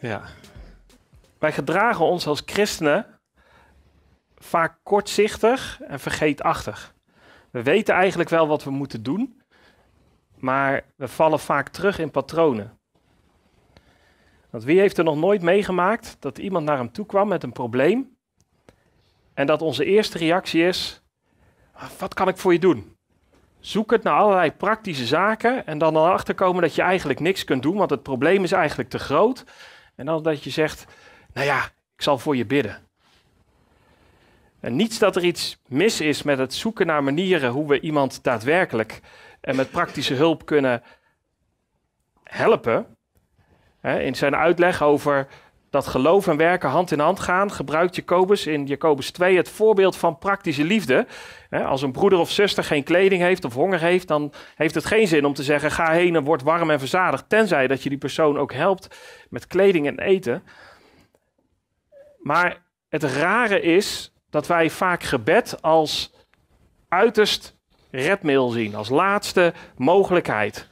Ja. Wij gedragen ons als christenen vaak kortzichtig en vergeetachtig. We weten eigenlijk wel wat we moeten doen, maar we vallen vaak terug in patronen. Want wie heeft er nog nooit meegemaakt dat iemand naar hem toe kwam met een probleem en dat onze eerste reactie is: wat kan ik voor je doen? Zoek het naar allerlei praktische zaken en dan erachter komen dat je eigenlijk niks kunt doen, want het probleem is eigenlijk te groot. En dan dat je zegt: Nou ja, ik zal voor je bidden. En niets dat er iets mis is met het zoeken naar manieren hoe we iemand daadwerkelijk en met praktische hulp kunnen helpen. In zijn uitleg over dat geloof en werken hand in hand gaan, gebruikt Jacobus in Jacobus 2 het voorbeeld van praktische liefde. Als een broeder of zuster geen kleding heeft of honger heeft, dan heeft het geen zin om te zeggen: ga heen en word warm en verzadigd, tenzij dat je die persoon ook helpt met kleding en eten. Maar het rare is dat wij vaak gebed als uiterst redmiddel zien, als laatste mogelijkheid.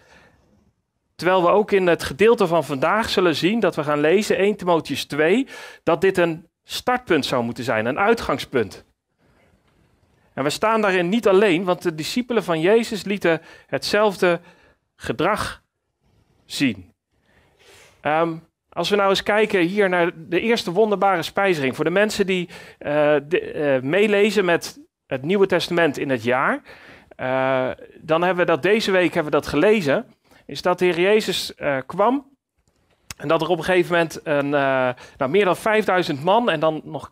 Terwijl we ook in het gedeelte van vandaag zullen zien dat we gaan lezen 1 Timotheus 2, dat dit een startpunt zou moeten zijn, een uitgangspunt. En we staan daarin niet alleen, want de discipelen van Jezus lieten hetzelfde gedrag zien. Um, als we nou eens kijken hier naar de eerste wonderbare spijzering. Voor de mensen die de, uh, meelezen met het Nieuwe Testament in het jaar. Uh, dan hebben we dat deze week hebben we dat gelezen. Is dat de Heer Jezus kwam. En dat er op een gegeven moment een, nou, meer dan 5000 man en dan nog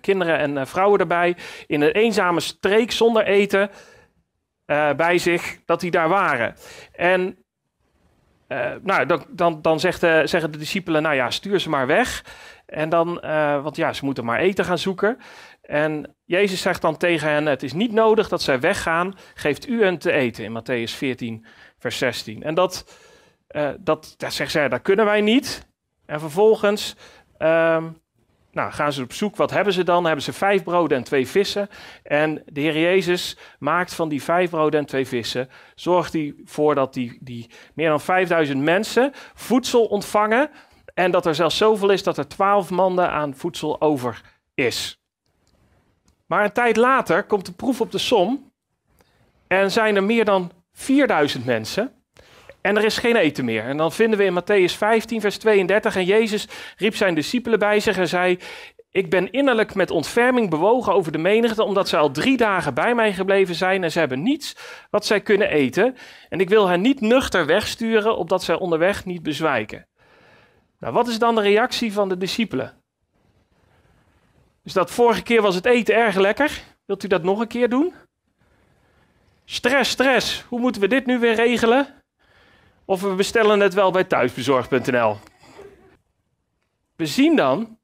kinderen en vrouwen erbij. In een eenzame streek zonder eten bij zich, dat die daar waren. En nou, dan, dan, dan zegt, zeggen de discipelen, nou ja, stuur ze maar weg. En dan, want ja, ze moeten maar eten gaan zoeken. En Jezus zegt dan tegen hen, het is niet nodig dat zij weggaan, geeft u hen te eten in Matthäus 14, vers 16. En dat, dat, dat zegt zij, dat kunnen wij niet. En vervolgens um, nou, gaan ze op zoek. Wat hebben ze dan? Hebben ze vijf broden en twee vissen. En de Heer Jezus maakt van die vijf broden en twee vissen, zorgt hij voor dat die, die meer dan 5000 mensen voedsel ontvangen. En dat er zelfs zoveel is dat er twaalf manden aan voedsel over is. Maar een tijd later komt de proef op de som. En zijn er meer dan 4000 mensen. En er is geen eten meer. En dan vinden we in Matthäus 15, vers 32. En Jezus riep zijn discipelen bij zich en zei: Ik ben innerlijk met ontferming bewogen over de menigte, omdat zij al drie dagen bij mij gebleven zijn en ze hebben niets wat zij kunnen eten. En ik wil hen niet nuchter wegsturen, opdat zij onderweg niet bezwijken. Nou, wat is dan de reactie van de discipelen? Dus dat vorige keer was het eten erg lekker. Wilt u dat nog een keer doen? Stress, stress. Hoe moeten we dit nu weer regelen? Of we bestellen het wel bij thuisbezorgd.nl. We zien dan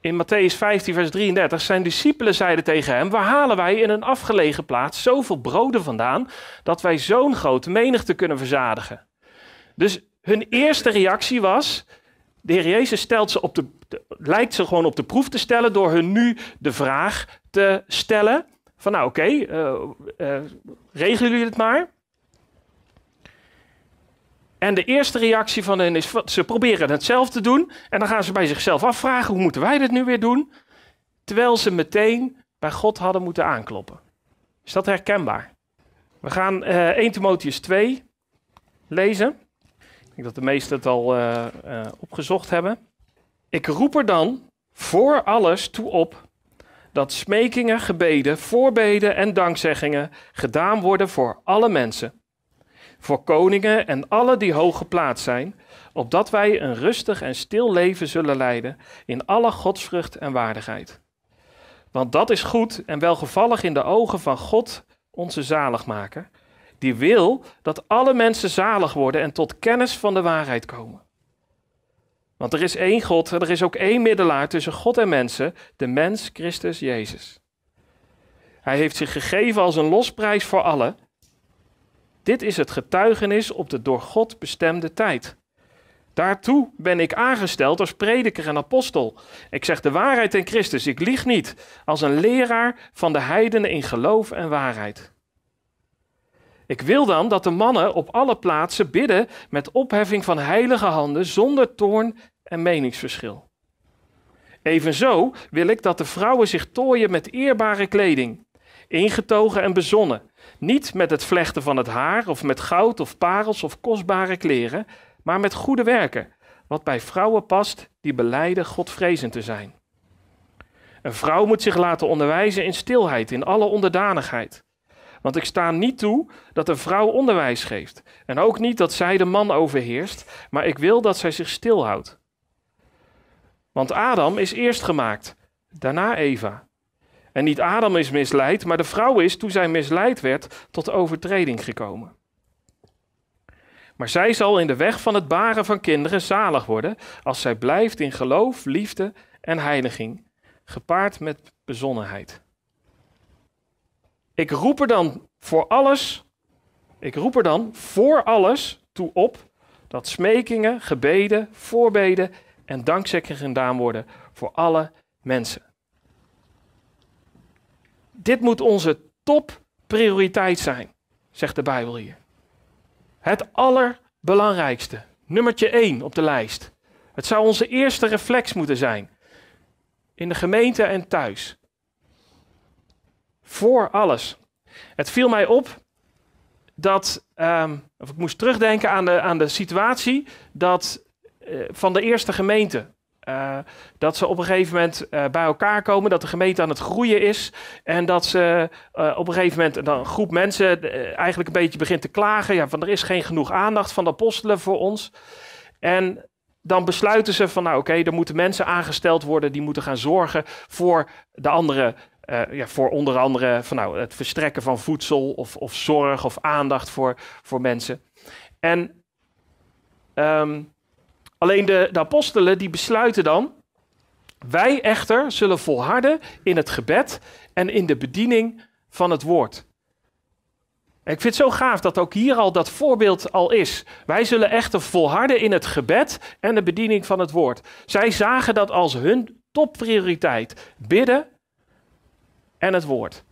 in Matthäus 15, vers 33, zijn discipelen zeiden tegen hem: Waar halen wij in een afgelegen plaats zoveel broden vandaan dat wij zo'n grote menigte kunnen verzadigen? Dus hun eerste reactie was: De Heer Jezus stelt ze op de, lijkt ze gewoon op de proef te stellen door hun nu de vraag te stellen: van nou oké, okay, uh, uh, regelen jullie het maar. En de eerste reactie van hen is, ze proberen het zelf te doen. En dan gaan ze bij zichzelf afvragen, hoe moeten wij dit nu weer doen? Terwijl ze meteen bij God hadden moeten aankloppen. Is dat herkenbaar? We gaan uh, 1 Timotheus 2 lezen. Ik denk dat de meesten het al opgezocht hebben. Ik roep er dan voor alles toe op dat smekingen, gebeden, voorbeden en dankzeggingen gedaan worden voor alle mensen voor koningen en alle die hoog geplaatst zijn, opdat wij een rustig en stil leven zullen leiden in alle godsvrucht en waardigheid. Want dat is goed en welgevallig in de ogen van God, onze zaligmaker, die wil dat alle mensen zalig worden en tot kennis van de waarheid komen. Want er is één God en er is ook één middelaar tussen God en mensen, de mens Christus Jezus. Hij heeft zich gegeven als een losprijs voor allen dit is het getuigenis op de door God bestemde tijd. Daartoe ben ik aangesteld als prediker en apostel. Ik zeg de waarheid in Christus, ik lieg niet, als een leraar van de heidenen in geloof en waarheid. Ik wil dan dat de mannen op alle plaatsen bidden met opheffing van heilige handen, zonder toorn en meningsverschil. Evenzo wil ik dat de vrouwen zich tooien met eerbare kleding, ingetogen en bezonnen, niet met het vlechten van het haar of met goud of parels of kostbare kleren, maar met goede werken, wat bij vrouwen past die beleiden Godvrezend te zijn. Een vrouw moet zich laten onderwijzen in stilheid, in alle onderdanigheid. Want ik sta niet toe dat een vrouw onderwijs geeft. En ook niet dat zij de man overheerst, maar ik wil dat zij zich stilhoudt. Want Adam is eerst gemaakt, daarna Eva. En niet Adam is misleid, maar de vrouw is, toen zij misleid werd, tot overtreding gekomen. Maar zij zal in de weg van het baren van kinderen zalig worden, als zij blijft in geloof, liefde en heiliging, gepaard met bezonnenheid. Ik roep er dan voor alles, ik roep er dan voor alles toe op dat smekingen, gebeden, voorbeden en dankzeggingen gedaan worden voor alle mensen. Dit moet onze topprioriteit zijn, zegt de Bijbel hier. Het allerbelangrijkste, nummertje 1 op de lijst. Het zou onze eerste reflex moeten zijn. In de gemeente en thuis. Voor alles. Het viel mij op dat, um, of ik moest terugdenken aan de, aan de situatie dat uh, van de eerste gemeente. Uh, dat ze op een gegeven moment uh, bij elkaar komen, dat de gemeente aan het groeien is. En dat ze op een gegeven moment dan een groep mensen eigenlijk een beetje begint te klagen. Ja, van er is geen genoeg aandacht van de apostelen voor ons. En dan besluiten ze van nou oké, er moeten mensen aangesteld worden die moeten gaan zorgen voor de andere. Ja, voor onder andere van, nou, het verstrekken van voedsel of, of zorg of aandacht voor, voor mensen. En um, Alleen de, de apostelen die besluiten dan, wij echter zullen volharden in het gebed en in de bediening van het woord. Ik vind het zo gaaf dat ook hier al dat voorbeeld al is. Wij zullen echter volharden in het gebed en de bediening van het woord. Zij zagen dat als hun topprioriteit. Bidden en het woord.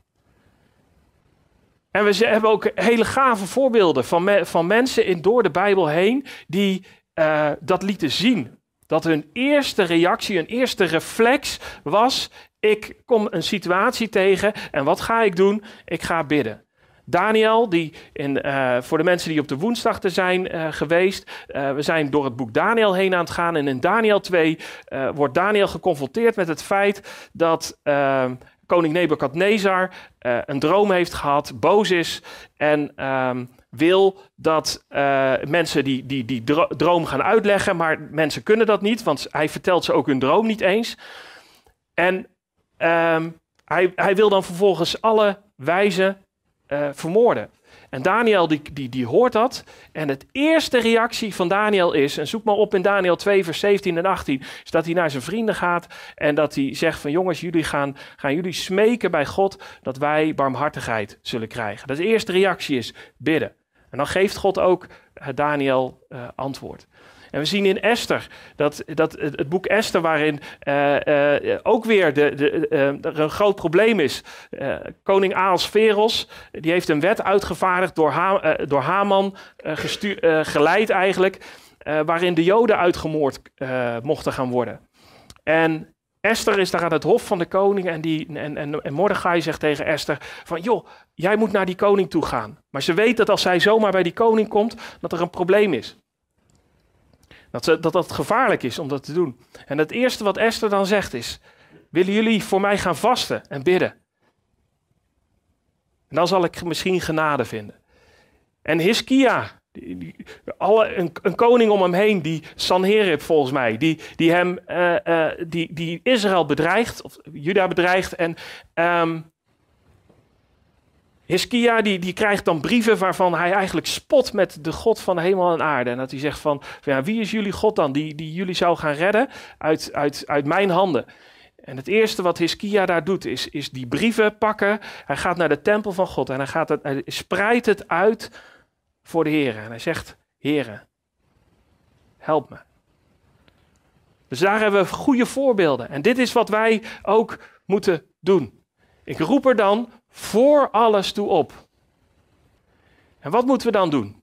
En we hebben ook hele gave voorbeelden van, van mensen in, door de Bijbel heen die uh, dat lieten zien. Dat hun eerste reactie, hun eerste reflex was: ik kom een situatie tegen en wat ga ik doen? Ik ga bidden. Daniel, die in, uh, voor de mensen die op de woensdag te zijn uh, geweest, we zijn door het boek Daniel heen aan het gaan. En in Daniel 2 wordt Daniel geconfronteerd met het feit dat koning Nebukadnezar een droom heeft gehad, boos is en um, wil dat uh, mensen die, die, die droom gaan uitleggen, maar mensen kunnen dat niet, want hij vertelt ze ook hun droom niet eens. En um, hij, hij wil dan vervolgens alle wijzen uh, vermoorden. En Daniel die, die, die hoort dat. En het eerste reactie van Daniel is, en zoek maar op in Daniel 2, vers 17 en 18, is dat hij naar zijn vrienden gaat en dat hij zegt van jongens, jullie gaan, gaan jullie smeken bij God dat wij barmhartigheid zullen krijgen. Dat de eerste reactie is bidden. En dan geeft God ook uh, Daniel uh, antwoord. En we zien in Esther, dat, dat het, boek Esther, waarin uh, ook weer de, de, er een groot probleem is. koning Ahasveros, die heeft een wet uitgevaardigd door, door Haman, geleid eigenlijk, waarin de Joden uitgemoord mochten gaan worden. En Esther is daar aan het hof van de koning en, die, en, en Mordechai zegt tegen Esther van, joh, jij moet naar die koning toe gaan. Maar ze weet dat als zij zomaar bij die koning komt, dat er een probleem is. Dat, ze, dat dat gevaarlijk is om dat te doen. En het eerste wat Esther dan zegt is, willen jullie voor mij gaan vasten en bidden? En dan zal ik misschien genade vinden. En Hiskia, die, alle, een, koning om hem heen, die Sanherib volgens mij, die, die hem, uh, uh, die, die Israël bedreigt, of Juda bedreigt. En um, Hiskia die, krijgt dan brieven waarvan hij eigenlijk spot met de God van hemel en aarde. En dat hij zegt van, ja, wie is jullie God dan, die, die jullie zou gaan redden uit, uit, uit mijn handen? En het eerste wat Hiskia daar doet, is, is die brieven pakken. Hij gaat naar de tempel van God en hij, gaat het, hij spreidt het uit voor de Heer. En hij zegt, Heer, help me. Dus daar hebben we goede voorbeelden. En dit is wat wij ook moeten doen. Ik roep er dan voor alles toe op. En wat moeten we dan doen?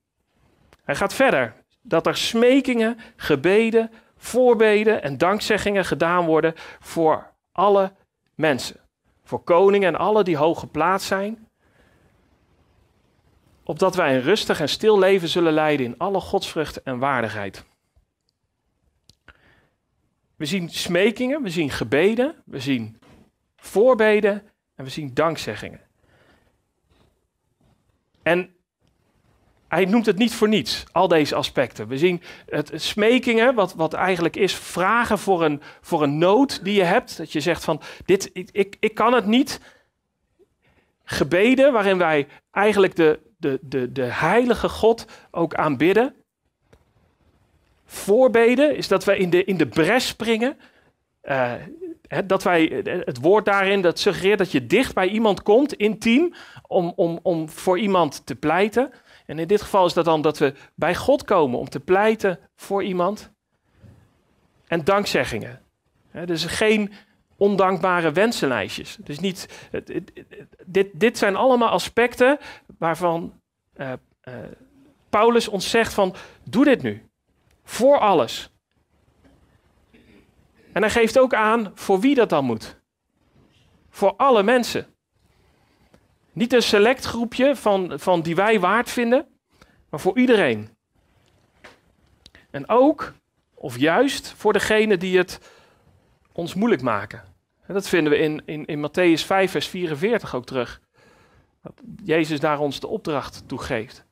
Hij gaat verder. Dat er smekingen, gebeden, voorbeden en dankzeggingen gedaan worden voor alle mensen. Voor koningen en alle die hoog geplaatst zijn. Opdat wij een rustig en stil leven zullen leiden in alle godsvrucht en waardigheid. We zien smekingen, we zien gebeden, we zien voorbeden en we zien dankzeggingen. En hij noemt het niet voor niets, al deze aspecten. We zien het, smekingen, wat, wat eigenlijk is vragen voor een, voor een nood die je hebt. Dat je zegt van, dit, ik, ik, ik kan het niet. Gebeden, waarin wij eigenlijk de, de, de, de heilige God ook aanbidden. Voorbeden is dat wij in de, in de bres springen. Uh, dat wij, het woord daarin, dat suggereert dat je dicht bij iemand komt, intiem, om, om, om voor iemand te pleiten. En in dit geval is dat dan dat we bij God komen om te pleiten voor iemand. En dankzeggingen. dus geen ondankbare wensenlijstjes. Dus niet, dit, dit zijn allemaal aspecten waarvan uh, Paulus ons zegt van, doe dit nu. Voor alles. En hij geeft ook aan voor wie dat dan moet. Voor alle mensen. Niet een select groepje van, van die wij waard vinden, maar voor iedereen. En ook, of juist, voor degene die het ons moeilijk maken. En dat vinden we in, in, in Matthäus 5, vers 44 ook terug. Dat Jezus daar ons de opdracht toe geeft.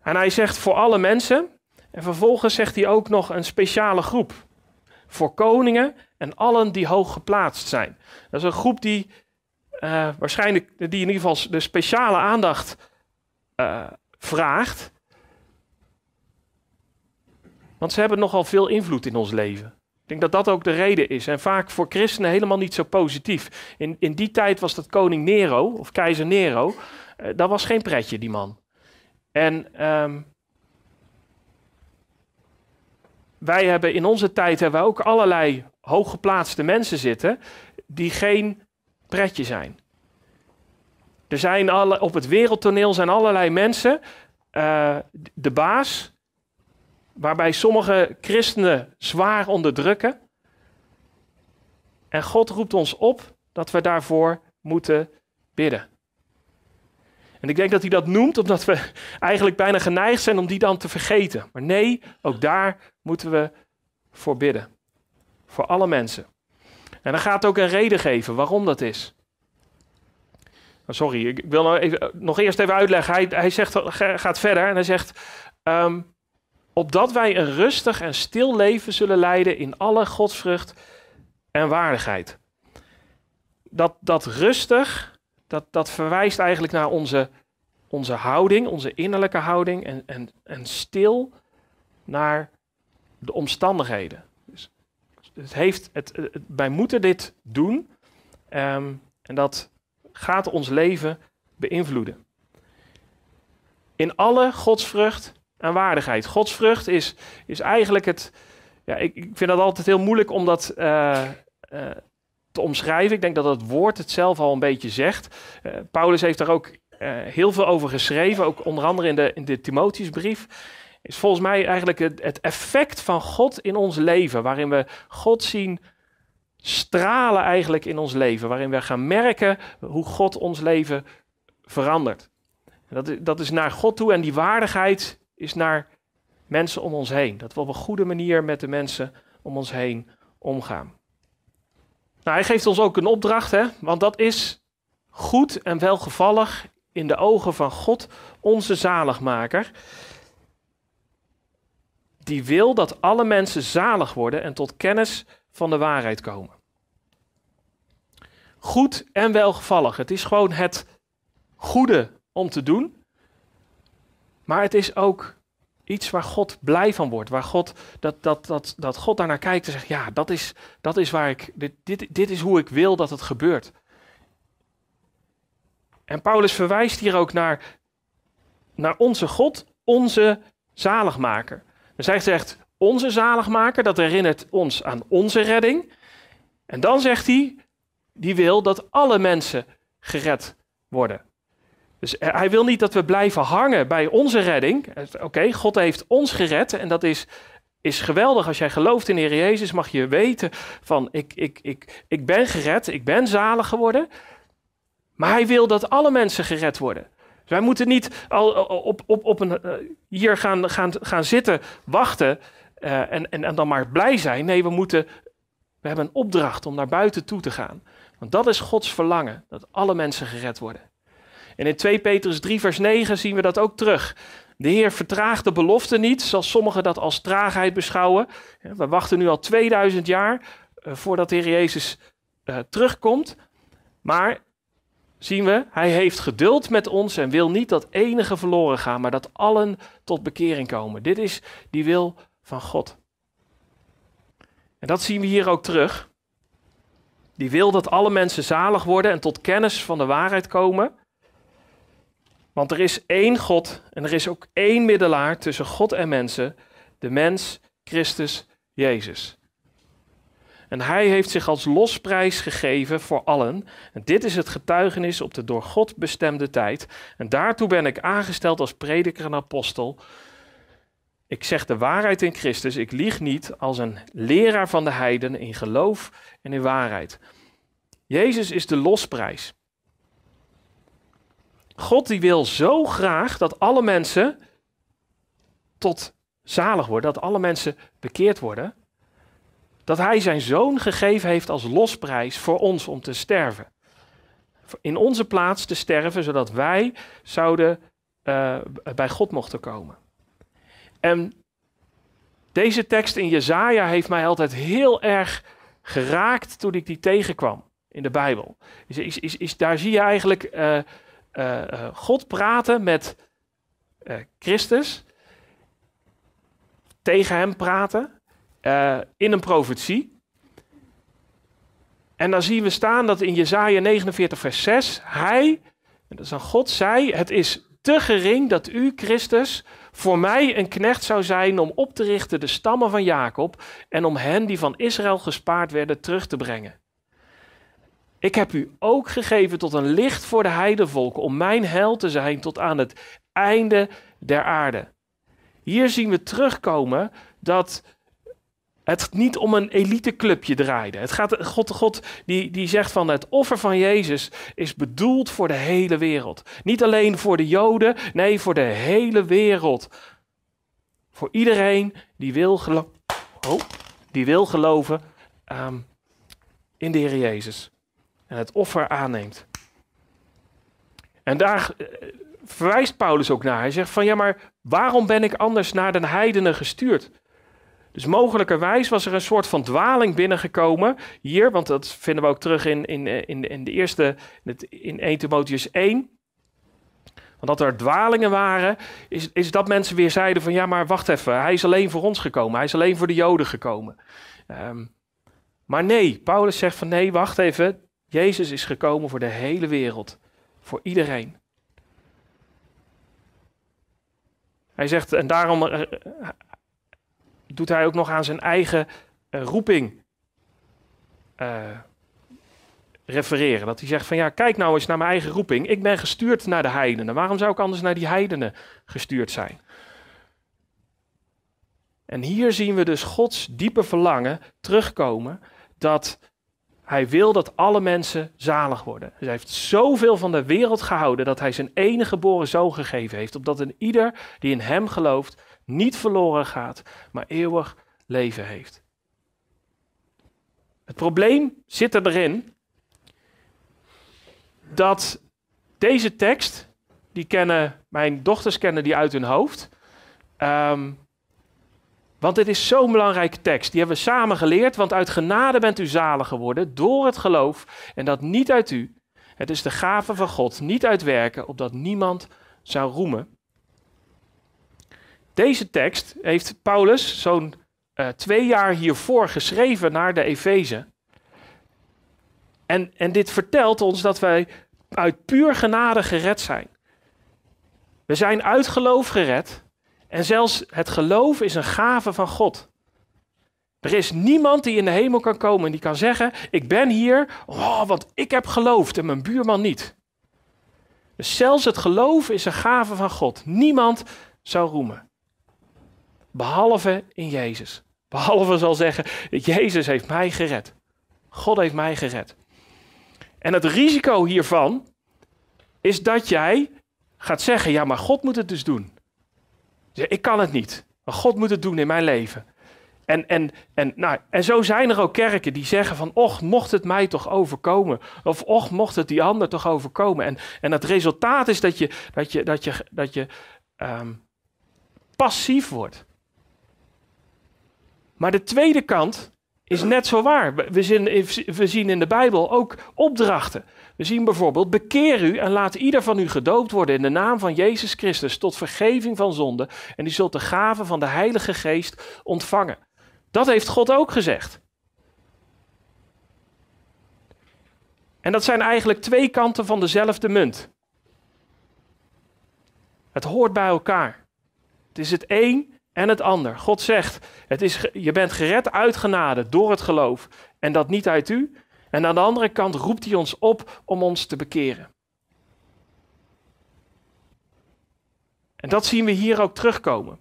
En hij zegt voor alle mensen. En vervolgens zegt hij ook nog een speciale groep. Voor koningen en allen die hoog geplaatst zijn. Dat is een groep die uh, waarschijnlijk die in ieder geval de speciale aandacht uh, vraagt. Want ze hebben nogal veel invloed in ons leven. Ik denk dat dat ook de reden is. En vaak voor christenen helemaal niet zo positief. In, in die tijd was dat koning Nero, of keizer Nero. Uh, dat was geen pretje, die man. En um, wij hebben in onze tijd hebben we ook allerlei hooggeplaatste mensen zitten. die geen pretje zijn. Er zijn alle, op het wereldtoneel zijn allerlei mensen, uh, de baas, waarbij sommige christenen zwaar onderdrukken. En God roept ons op dat we daarvoor moeten bidden. En ik denk dat hij dat noemt omdat we eigenlijk bijna geneigd zijn om die dan te vergeten. Maar nee, ook daar moeten we voor bidden. Voor alle mensen. En dan gaat ook een reden geven waarom dat is. Oh, sorry, ik wil nog, even, nog eerst even uitleggen. Hij, hij zegt, gaat verder en hij zegt: um, Opdat wij een rustig en stil leven zullen leiden in alle godsvrucht en waardigheid. Dat, dat rustig, dat, dat verwijst eigenlijk naar onze, onze houding, onze innerlijke houding. En, en, en stil naar de omstandigheden. Dus het heeft, het, wij moeten dit doen. Um, en dat gaat ons leven beïnvloeden. In alle godsvrucht en waardigheid. Godsvrucht is, is eigenlijk het. Ja, ik, ik vind dat altijd heel moeilijk om dat uh, uh, te omschrijven. Ik denk dat het woord het zelf al een beetje zegt. Uh, Paulus heeft daar ook heel veel over geschreven, ook onder andere in de, in de Timotheusbrief is volgens mij eigenlijk het, effect van God in ons leven, waarin we God zien stralen eigenlijk in ons leven, waarin we gaan merken hoe God ons leven verandert. Dat, dat is naar God toe en die waardigheid is naar mensen om ons heen. Dat we op een goede manier met de mensen om ons heen omgaan. Nou, hij geeft ons ook een opdracht, hè? want dat is goed en welgevallig in de ogen van God, onze zaligmaker. Die wil dat alle mensen zalig worden en tot kennis van de waarheid komen. Goed en welgevallig. Het is gewoon het goede om te doen. Maar het is ook iets waar God blij van wordt. Waar God, dat, dat, dat, dat God daarnaar kijkt en zegt: Ja, dat is, dat is waar ik. Dit, dit, dit is hoe ik wil dat het gebeurt. En Paulus verwijst hier ook naar, naar onze God, onze zaligmaker. Hij zegt, onze zaligmaker, dat herinnert ons aan onze redding. En dan zegt hij, die wil dat alle mensen gered worden. Dus hij wil niet dat we blijven hangen bij onze redding. Oké, God heeft ons gered en dat is, is geweldig. Als jij gelooft in Heer Jezus, mag je weten van ik, ik, ik, ik ben gered, ik ben zalig geworden. Maar hij wil dat alle mensen gered worden. Dus wij moeten niet al op, op, op een, eh, hier gaan, gaan, gaan zitten, wachten uh, en, en, en dan maar blij zijn. Nee, we moeten, we hebben een opdracht om naar buiten toe te gaan. Want dat is Gods verlangen, dat alle mensen gered worden. En in 2 Petrus 3, vers 9 zien we dat ook terug. De Heer vertraagt de belofte niet, zoals sommigen dat als traagheid beschouwen. We wachten nu al 2000 jaar uh, voordat de Heer Jezus terugkomt. Maar zien we, Hij heeft geduld met ons en wil niet dat enige verloren gaan, maar dat allen tot bekering komen. Dit is die wil van God. En dat zien we hier ook terug. Die wil dat alle mensen zalig worden en tot kennis van de waarheid komen. Want er is één God en er is ook één middelaar tussen God en mensen, de mens Christus Jezus. En hij heeft zich als losprijs gegeven voor allen. En dit is het getuigenis op de door God bestemde tijd. En daartoe ben ik aangesteld als prediker en apostel. Ik zeg de waarheid in Christus, ik lieg niet als een leraar van de heiden in geloof en in waarheid. Jezus is de losprijs. God die wil zo graag dat alle mensen tot zalig worden, dat alle mensen bekeerd worden, dat hij zijn zoon gegeven heeft als losprijs voor ons om te sterven. In onze plaats te sterven, zodat wij zouden uh, bij God mochten komen. En deze tekst in Jezaja heeft mij altijd heel erg geraakt toen ik die tegenkwam in de Bijbel. Is, is, is, daar zie je eigenlijk uh, uh, God praten met Christus, tegen hem praten, in een profetie. En dan zien we staan dat in Jezaja 49 vers 6, hij, dat is aan God, zei, het is te gering dat u, Christus, voor mij een knecht zou zijn om op te richten de stammen van Jacob en om hen die van Israël gespaard werden terug te brengen. Ik heb u ook gegeven tot een licht voor de heidevolken, om mijn heil te zijn tot aan het einde der aarde. Hier zien we terugkomen dat het niet om een eliteclubje draaide. Het gaat, God, God die, die zegt van het offer van Jezus is bedoeld voor de hele wereld. Niet alleen voor de Joden, nee, voor de hele wereld. Voor iedereen die wil, gelo oh, die wil geloven um, in de Heer Jezus. En het offer aanneemt. En daar eh, verwijst Paulus ook naar. Hij zegt van ja, maar waarom ben ik anders naar de heidenen gestuurd? Dus mogelijkerwijs was er een soort van dwaling binnengekomen hier, want dat vinden we ook terug in, in, in, in de eerste, in 1 Timotheus 1. Want dat er dwalingen waren, is, is dat mensen weer zeiden van ja, maar wacht even, hij is alleen voor ons gekomen, hij is alleen voor de Joden gekomen. Um, maar nee, Paulus zegt van nee, wacht even, Jezus is gekomen voor de hele wereld, voor iedereen. Hij zegt, en daarom, eh, doet hij ook nog aan zijn eigen uh, roeping uh, refereren. Dat hij zegt van ja, kijk nou eens naar mijn eigen roeping. Ik ben gestuurd naar de heidenen. Waarom zou ik anders naar die heidenen gestuurd zijn? En hier zien we dus Gods diepe verlangen terugkomen dat hij wil dat alle mensen zalig worden. hij heeft zoveel van de wereld gehouden dat hij zijn enige geboren zoon gegeven heeft, opdat een ieder die in hem gelooft niet verloren gaat, maar eeuwig leven heeft. Het probleem zit erin dat deze tekst, die kennen, mijn dochters kennen die uit hun hoofd. Um, want dit is zo'n belangrijke tekst. Die hebben we samen geleerd. Want uit genade bent u zalig geworden door het geloof. En dat niet uit u. Het is de gave van God, niet uit werken, opdat niemand zou roemen. Deze tekst heeft Paulus zo'n uh, twee jaar hiervoor geschreven naar de Efeze. En, en dit vertelt ons dat wij uit puur genade gered zijn. We zijn uit geloof gered. En zelfs het geloof is een gave van God. Er is niemand die in de hemel kan komen en die kan zeggen: Ik ben hier, oh, want ik heb geloofd en mijn buurman niet. Dus zelfs het geloof is een gave van God. Niemand zou roemen. Behalve in Jezus. Behalve zal zeggen, Jezus heeft mij gered. God heeft mij gered. En het risico hiervan is dat jij gaat zeggen, ja, maar God moet het dus doen. Ik kan het niet, maar God moet het doen in mijn leven. En, en, en, nou, en zo zijn er ook kerken die zeggen van, och, mocht het mij toch overkomen. Of och, mocht het die ander toch overkomen. En, en het resultaat is dat je, dat je, dat je, dat je ehm, passief wordt. Maar de tweede kant is net zo waar. We zien, in de Bijbel ook opdrachten. We zien bijvoorbeeld: bekeer u en laat ieder van u gedoopt worden in de naam van Jezus Christus tot vergeving van zonde. En u zult de gave van de Heilige Geest ontvangen. Dat heeft God ook gezegd. En dat zijn eigenlijk twee kanten van dezelfde munt. Het hoort bij elkaar. Het is het een en het ander. God zegt, het is, je bent gered uit genade door het geloof en dat niet uit u. En aan de andere kant roept hij ons op om ons te bekeren. En dat zien we hier ook terugkomen.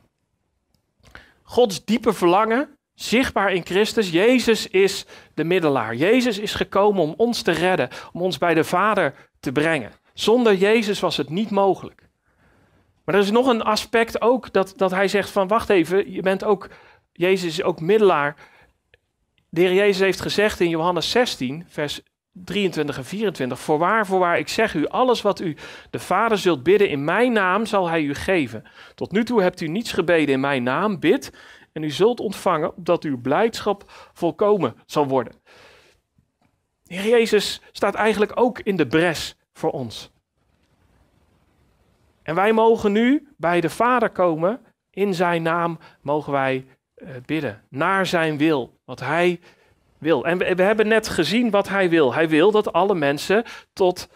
Gods diepe verlangen, zichtbaar in Christus. Jezus is de middelaar. Jezus is gekomen om ons te redden, om ons bij de Vader te brengen. Zonder Jezus was het niet mogelijk. Maar er is nog een aspect ook dat, dat hij zegt van wacht even, je bent ook, Jezus is ook middelaar. De heer Jezus heeft gezegd in Johannes 16, vers 23 en 24, voorwaar, voorwaar, ik zeg u, alles wat u de Vader zult bidden in mijn naam, zal hij u geven. Tot nu toe hebt u niets gebeden in mijn naam, bid en u zult ontvangen, opdat uw blijdschap volkomen zal worden. De heer Jezus staat eigenlijk ook in de bres voor ons. En wij mogen nu bij de Vader komen. In zijn naam mogen wij uh, bidden. Naar zijn wil. Wat hij wil. En we, hebben net gezien wat hij wil. Hij wil dat alle mensen tot.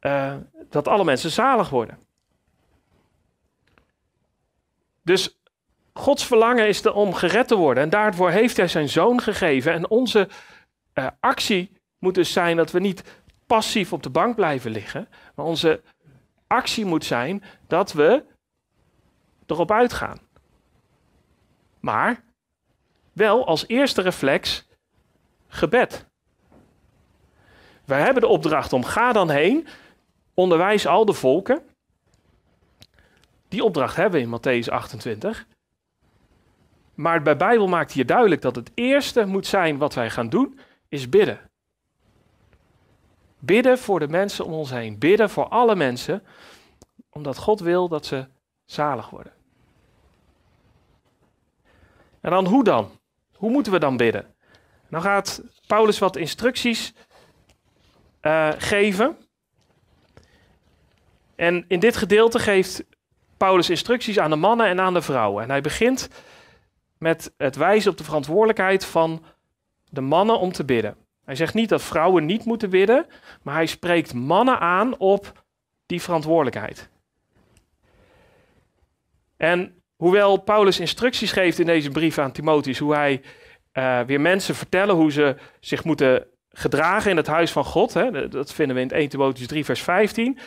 Uh, dat alle mensen zalig worden. Dus Gods verlangen is de, om gered te worden. En daarvoor heeft hij zijn zoon gegeven. En onze uh, actie moet dus zijn dat we niet passief op de bank blijven liggen. Maar onze actie moet zijn dat we erop uitgaan. Maar wel als eerste reflex gebed. Wij hebben de opdracht om ga dan heen, onderwijs al de volken. Die opdracht hebben we in Matthäus 28. Maar bij Bijbel maakt hier duidelijk dat het eerste moet zijn wat wij gaan doen, is bidden. Bidden voor de mensen om ons heen. Bidden voor alle mensen, omdat God wil dat ze zalig worden. En dan hoe dan? Hoe moeten we dan bidden? Dan gaat Paulus wat instructies uh, geven. En in dit gedeelte geeft Paulus instructies aan de mannen en aan de vrouwen. En hij begint met het wijzen op de verantwoordelijkheid van de mannen om te bidden. Hij zegt niet dat vrouwen niet moeten bidden, maar hij spreekt mannen aan op die verantwoordelijkheid. En hoewel Paulus instructies geeft in deze brief aan Timotheus, hoe hij uh, weer mensen vertellen hoe ze zich moeten gedragen in het huis van God, hè, dat vinden we in 1 Timotheus 3, vers 15,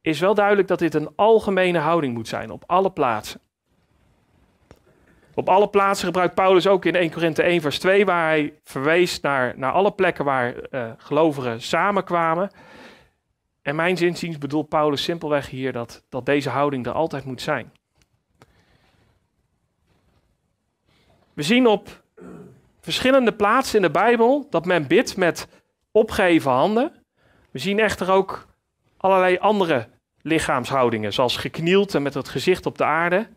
is wel duidelijk dat dit een algemene houding moet zijn op alle plaatsen. Op alle plaatsen gebruikt Paulus ook in 1 Korinthe 1 vers 2, waar hij verwees naar, naar alle plekken waar uh, gelovigen samenkwamen. En mijn zinziens bedoelt Paulus simpelweg hier dat, dat deze houding er altijd moet zijn. We zien op verschillende plaatsen in de Bijbel dat men bidt met opgeheven handen. We zien echter ook allerlei andere lichaamshoudingen, zoals geknield en met het gezicht op de aarde.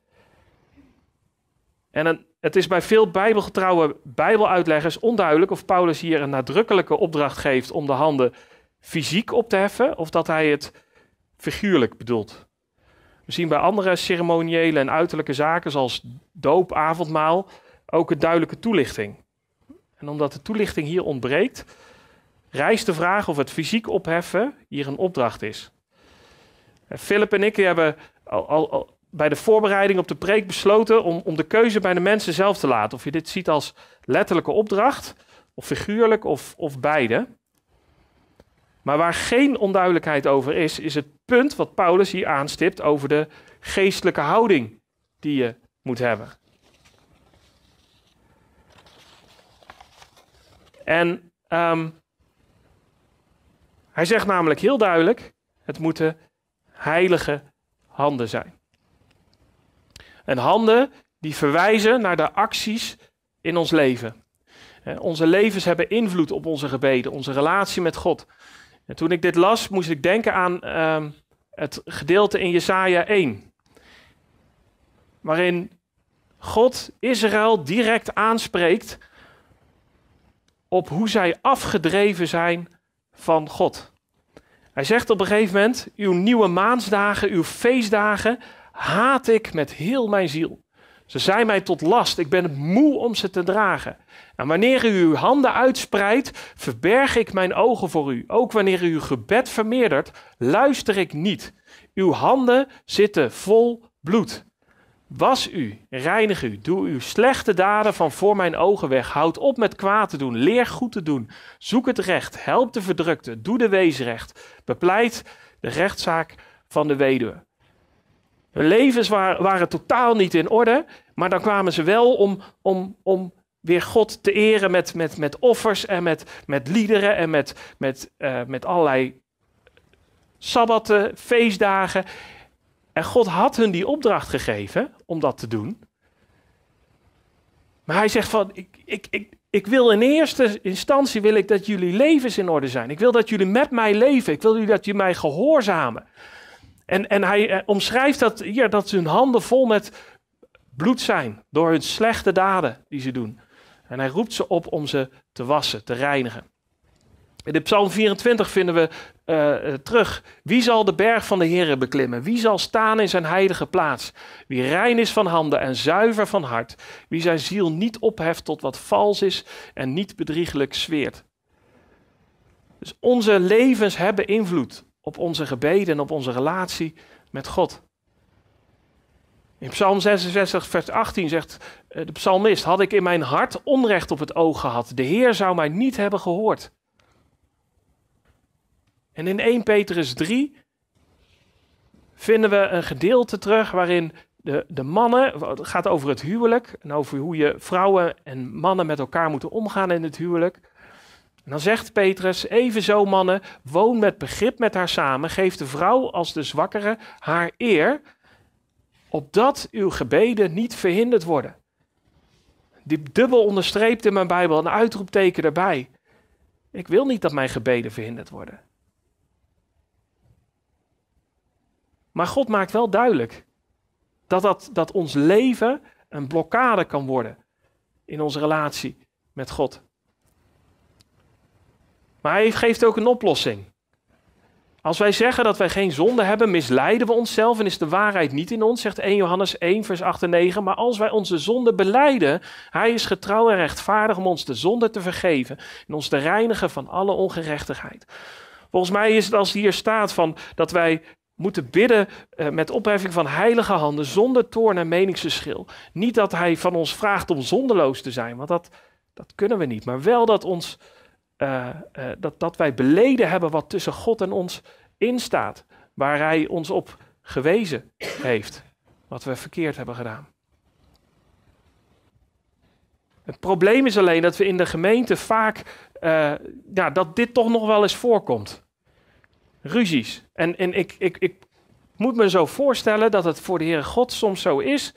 En het is bij veel bijbelgetrouwe bijbeluitleggers onduidelijk of Paulus hier een nadrukkelijke opdracht geeft om de handen fysiek op te heffen of dat hij het figuurlijk bedoelt. We zien bij andere ceremoniële en uiterlijke zaken zoals doop, avondmaal ook een duidelijke toelichting. En omdat de toelichting hier ontbreekt, rijst de vraag of het fysiek opheffen hier een opdracht is. Philip en ik hebben al, al, bij de voorbereiding op de preek besloten om, om de keuze bij de mensen zelf te laten. Of je dit ziet als letterlijke opdracht, of figuurlijk, of, of beide. Maar waar geen onduidelijkheid over is, is het punt wat Paulus hier aanstipt over de geestelijke houding die je moet hebben. En ehm, hij zegt namelijk heel duidelijk: het moeten heilige handen zijn. En handen die verwijzen naar de acties in ons leven. Onze levens hebben invloed op onze gebeden, onze relatie met God. En toen ik dit las, moest ik denken aan ehm, het gedeelte in Jesaja 1. Waarin God Israël direct aanspreekt op hoe zij afgedreven zijn van God. Hij zegt op een gegeven moment: Uw nieuwe maansdagen, uw feestdagen, haat ik met heel mijn ziel. Ze zijn mij tot last. Ik ben moe om ze te dragen. En wanneer u uw handen uitspreidt, verberg ik mijn ogen voor u. Ook wanneer u uw gebed vermeerdert, luister ik niet. Uw handen zitten vol bloed. Was u, reinig u, doe uw slechte daden van voor mijn ogen weg. Houd op met kwaad te doen, leer goed te doen. Zoek het recht, help de verdrukte, doe de weesrecht. Bepleit de rechtszaak van de weduwe. Hun levens waren, waren totaal niet in orde, maar dan kwamen ze wel om, om, om weer God te eren met, met, met offers en met, met liederen en met, met, uh, met allerlei sabbatten, feestdagen. En God had hun die opdracht gegeven om dat te doen. Maar hij zegt van, ik, ik, ik, ik wil in eerste instantie wil ik dat jullie levens in orde zijn. Ik wil dat jullie met mij leven. Ik wil dat jullie mij gehoorzamen. En, en hij eh, omschrijft dat hier, dat hun handen vol met bloed zijn door hun slechte daden die ze doen. En hij roept ze op om ze te wassen, te reinigen. In de Psalm 24 vinden we uh, terug. Wie zal de berg van de Heer beklimmen? Wie zal staan in zijn heilige plaats? Wie rein is van handen en zuiver van hart. Wie zijn ziel niet opheft tot wat vals is en niet bedriegelijk zweert. Dus onze levens hebben invloed op onze gebeden en op onze relatie met God. In Psalm 66, vers 18 zegt eh, de psalmist: Had ik in mijn hart onrecht op het oog gehad, de Heer zou mij niet hebben gehoord. En in 1 Petrus 3 vinden we een gedeelte terug waarin de, de mannen, het gaat over het huwelijk en over hoe je vrouwen en mannen met elkaar moeten omgaan in het huwelijk. En dan zegt Petrus, evenzo mannen, woon met begrip met haar samen, geef de vrouw als de zwakkere haar eer, opdat uw gebeden niet verhinderd worden. Die dubbel onderstreept in mijn Bijbel, een uitroepteken erbij. Ik wil niet dat mijn gebeden verhinderd worden. Maar God maakt wel duidelijk dat, dat, dat ons leven een blokkade kan worden in onze relatie met God. Maar hij geeft ook een oplossing. Als wij zeggen dat wij geen zonde hebben, misleiden we onszelf en is de waarheid niet in ons, zegt 1 Johannes 1, vers 8 en 9. Maar als wij onze zonde beleiden, hij is getrouw en rechtvaardig om ons de zonde te vergeven en ons te reinigen van alle ongerechtigheid. Volgens mij is het als hier staat van dat wij moeten bidden uh, met opheffing van heilige handen, zonder toorn en meningsverschil. Niet dat hij van ons vraagt om zondeloos te zijn, want dat, dat kunnen we niet. Maar wel dat, ons, uh, uh, dat, dat wij beleden hebben wat tussen God en ons instaat. Waar hij ons op gewezen heeft. Wat we verkeerd hebben gedaan. Het probleem is alleen dat we in de gemeente vaak, ja, dat dit toch nog wel eens voorkomt ruzies. En, en ik, ik, ik moet me zo voorstellen dat het voor de Heere God soms zo is.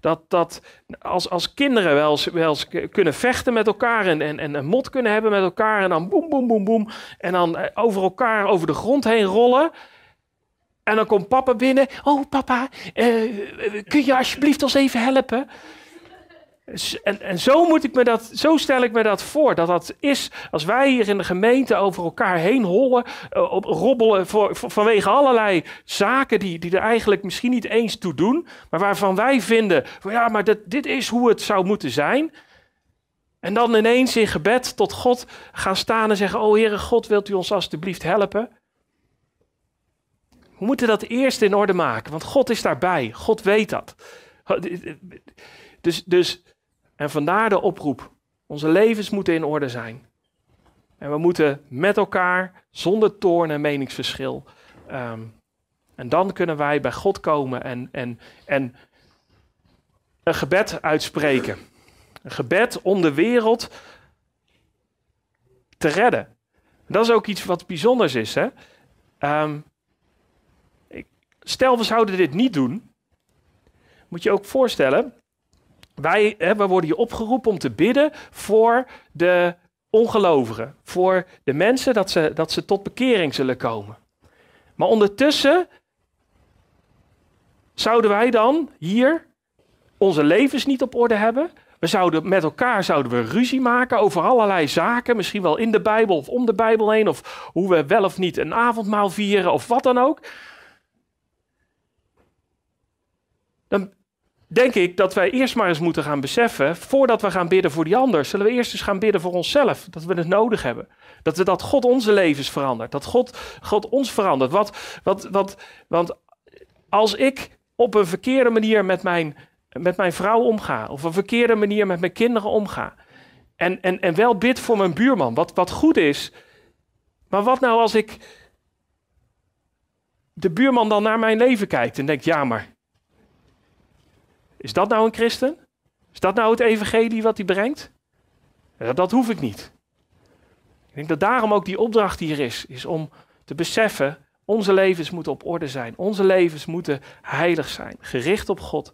Dat, dat als, als kinderen wel eens, wel kunnen vechten met elkaar en, en, en een mot kunnen hebben met elkaar. En dan boem, boem, boem, boem. En dan eh, over elkaar over de grond heen rollen. En dan komt papa binnen. Oh papa, uh, kun je alsjeblieft ons even helpen? En, en zo, moet ik me dat, zo stel ik me dat voor. Dat dat is als wij hier in de gemeente over elkaar heen hollen, uh, op, robbelen vanwege allerlei zaken die, die er eigenlijk misschien niet eens toe doen. Maar waarvan wij vinden, ja, maar dat, dit is hoe het zou moeten zijn. En dan ineens in gebed tot God gaan staan en zeggen: Oh Heere God, wilt u ons alstublieft helpen? We moeten dat eerst in orde maken, want God is daarbij. God weet dat. Dus, dus en vandaar de oproep. Onze levens moeten in orde zijn. En we moeten met elkaar, zonder toorn en meningsverschil. ehm, en dan kunnen wij bij God komen en, en, en een gebed uitspreken. Een gebed om de wereld te redden. Dat is ook iets wat bijzonders is. Hè? Ehm, ik- stel, we zouden dit niet doen. Moet je ook voorstellen. Wij hè, worden hier opgeroepen om te bidden voor de ongelovigen. Voor de mensen dat ze, dat ze tot bekering zullen komen. Maar ondertussen zouden wij dan hier onze levens niet op orde hebben. We zouden met elkaar zouden we ruzie maken over allerlei zaken, misschien wel in de Bijbel of om de Bijbel heen, of hoe we wel of niet een avondmaal vieren of wat dan ook. Dan denk ik dat wij eerst maar eens moeten gaan beseffen, voordat we gaan bidden voor die ander, zullen we eerst eens gaan bidden voor onszelf, dat we het nodig hebben. Dat, we, dat God onze levens verandert, dat God, God ons verandert. Wat, wat, wat, want als ik op een verkeerde manier met mijn met mijn vrouw omga. Of een verkeerde manier met mijn kinderen omga. En, en, en wel bid voor mijn buurman, wat, wat goed is. Maar wat nou als ik de buurman dan naar mijn leven kijkt en denkt, ja maar, is dat nou een christen? Is dat nou het evangelie wat hij brengt? Dat hoef ik niet. Ik denk dat daarom ook die opdracht hier is, is om te beseffen, onze levens moeten op orde zijn. Onze levens moeten heilig zijn, gericht op God.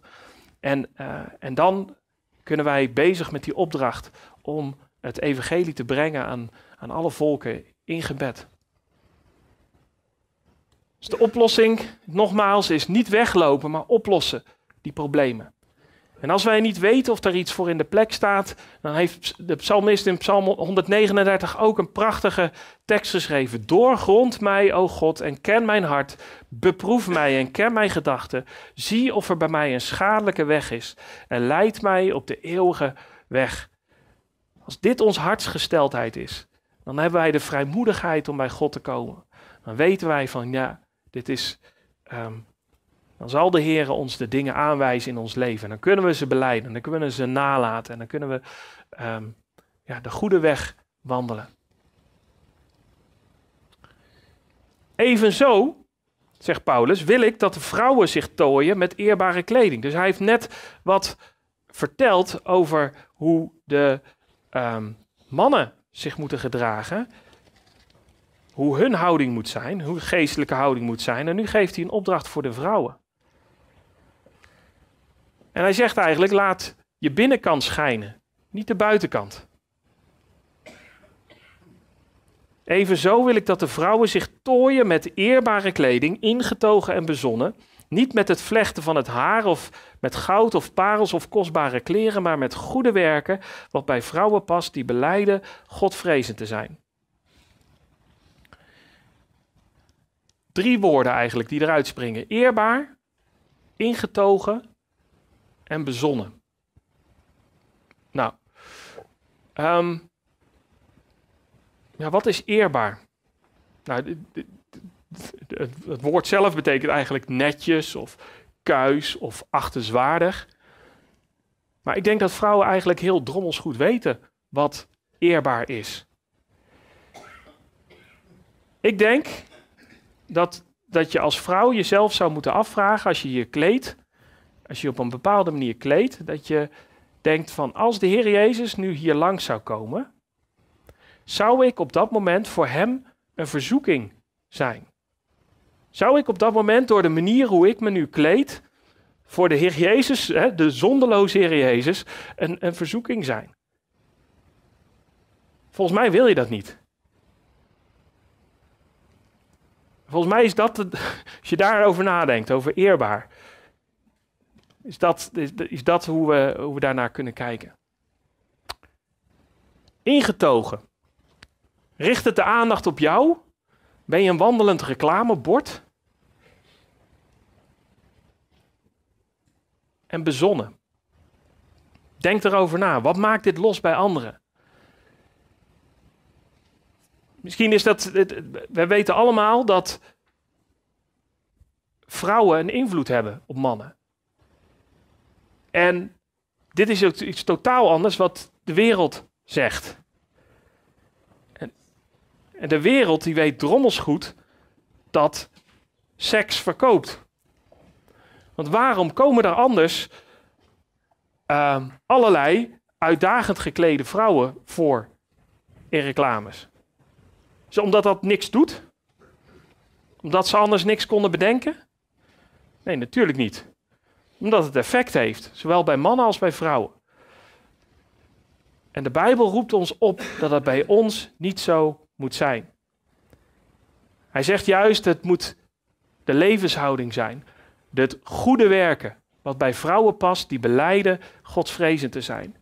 En, uh, en dan kunnen wij bezig met die opdracht om het evangelie te brengen aan, aan alle volken in gebed. Dus de oplossing, nogmaals, is niet weglopen, maar oplossen die problemen. En als wij niet weten of er iets voor in de plek staat, dan heeft de psalmist in Psalm 139 ook een prachtige tekst geschreven. Doorgrond mij, o God, en ken mijn hart. Beproef mij en ken mijn gedachten. Zie of er bij mij een schadelijke weg is. En leid mij op de eeuwige weg. Als dit ons hartsgesteldheid is, dan hebben wij de vrijmoedigheid om bij God te komen. Dan weten wij van ja, dit is. Um, dan zal de Heer ons de dingen aanwijzen in ons leven. En dan kunnen we ze beleiden, dan kunnen we ze nalaten en dan kunnen we um, ja, de goede weg wandelen. Evenzo, zegt Paulus, wil ik dat de vrouwen zich tooien met eerbare kleding. Dus hij heeft net wat verteld over hoe de um, mannen zich moeten gedragen. Hoe hun houding moet zijn, hoe geestelijke houding moet zijn. En nu geeft hij een opdracht voor de vrouwen. En hij zegt eigenlijk: laat je binnenkant schijnen, niet de buitenkant. Evenzo wil ik dat de vrouwen zich tooien met eerbare kleding, ingetogen en bezonnen. Niet met het vlechten van het haar of met goud of parels of kostbare kleren, maar met goede werken, wat bij vrouwen past die beleiden Godvrezend te zijn. Drie woorden eigenlijk die eruit springen: eerbaar, ingetogen en bezonnen. Nou, um, ja, wat is eerbaar? Nou, het, woord zelf betekent eigenlijk netjes of kuis of achtenswaardig. Maar ik denk dat vrouwen eigenlijk heel drommels goed weten wat eerbaar is. Ik denk dat, dat je als vrouw jezelf zou moeten afvragen als je je kleedt, als je op een bepaalde manier kleedt, dat je denkt van als de Heer Jezus nu hier langs zou komen, zou ik op dat moment voor Hem een verzoeking zijn? Zou ik op dat moment door de manier hoe ik me nu kleed, voor de Heer Jezus, hè, de zonderloze Heer Jezus, een, een verzoeking zijn? Volgens mij wil je dat niet. Volgens mij is dat, als je daarover nadenkt, over eerbaar, is dat, is, dat hoe, we, hoe we daarnaar kunnen kijken. Ingetogen. Richt het de aandacht op jou? Ben je een wandelend reclamebord? En bezonnen. Denk erover na. Wat maakt dit los bij anderen? Misschien is dat. We weten allemaal dat vrouwen een invloed hebben op mannen. En dit is iets totaal anders wat de wereld zegt. En de wereld die weet drommels goed dat seks verkoopt. Want waarom komen er anders uh, allerlei uitdagend geklede vrouwen voor in reclames? Is omdat dat niks doet? Omdat ze anders niks konden bedenken? Nee, natuurlijk niet. Omdat het effect heeft, zowel bij mannen als bij vrouwen. En de Bijbel roept ons op dat dat bij ons niet zo moet zijn. Hij zegt juist, het moet de levenshouding zijn. Het goede werken, wat bij vrouwen past, die beleiden godsvrezend te zijn.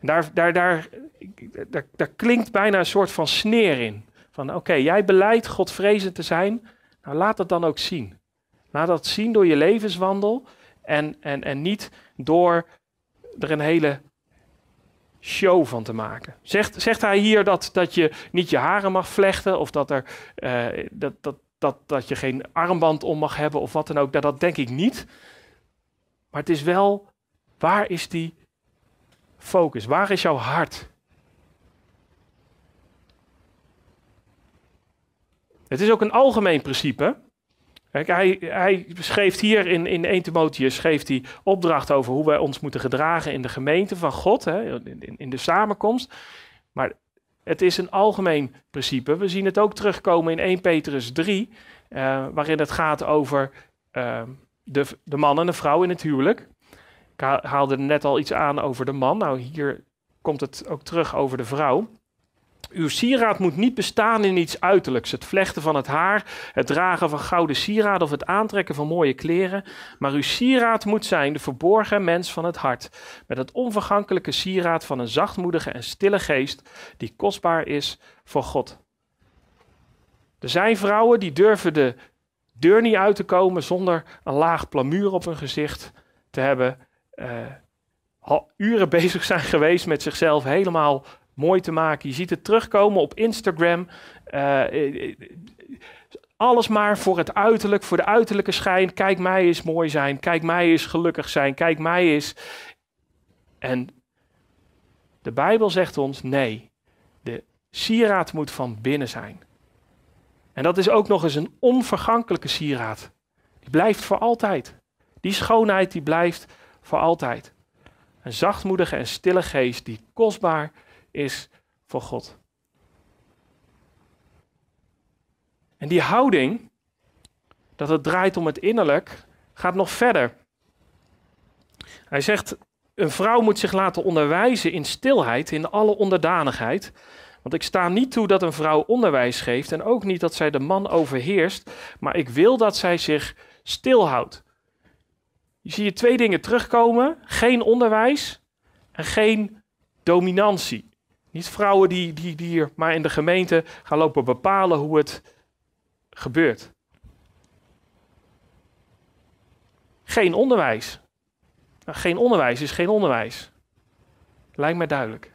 Daar, daar, daar, daar, daar klinkt bijna een soort van sneer in. Van oké, jij beleidt Godvrezend te zijn, nou laat dat dan ook zien. Laat dat zien door je levenswandel en, en, en niet door er een hele show van te maken. Zegt, zegt hij hier dat, dat je niet je haren mag vlechten of dat, er, uh, dat, dat, dat, dat je geen armband om mag hebben of wat dan ook? Dat denk ik niet. Maar het is wel, waar is die focus? Waar is jouw hart? Het is ook een algemeen principe. Kijk, hij, hij schreef hier in, in 1 Timotheus schreef hij opdracht over hoe wij ons moeten gedragen in de gemeente van God, hè, in, in de samenkomst. Maar het is een algemeen principe. We zien het ook terugkomen in 1 Petrus 3, uh, waarin het gaat over uh, de, de man en de vrouw in het huwelijk. Ik haalde net al iets aan over de man. Nou, hier komt het ook terug over de vrouw. Uw sieraad moet niet bestaan in iets uiterlijks, het vlechten van het haar, het dragen van gouden sieraden of het aantrekken van mooie kleren. Maar uw sieraad moet zijn de verborgen mens van het hart, met het onvergankelijke sieraad van een zachtmoedige en stille geest, die kostbaar is voor God. Er zijn vrouwen die durven de deur niet uit te komen zonder een laag plamuur op hun gezicht te hebben. Uh, uren bezig zijn geweest met zichzelf helemaal mooi te maken. Je ziet het terugkomen op Instagram. Uh, alles maar voor het uiterlijk, voor de uiterlijke schijn. Kijk mij eens mooi zijn. Kijk mij eens gelukkig zijn. Kijk mij eens. En de Bijbel zegt ons: nee, de sieraad moet van binnen zijn. En dat is ook nog eens een onvergankelijke sieraad. Die blijft voor altijd. Die schoonheid die blijft voor altijd. Een zachtmoedige en stille geest die kostbaar is voor God. En die houding, dat het draait om het innerlijk, gaat nog verder. Hij zegt, een vrouw moet zich laten onderwijzen in stilheid, in alle onderdanigheid. Want ik sta niet toe dat een vrouw onderwijs geeft en ook niet dat zij de man overheerst, maar ik wil dat zij zich stilhoudt. Je ziet je twee dingen terugkomen: geen onderwijs en geen dominantie. Niet vrouwen die, die, die hier maar in de gemeente gaan lopen bepalen hoe het gebeurt. Geen onderwijs. Nou, geen onderwijs is geen onderwijs. Lijkt mij duidelijk.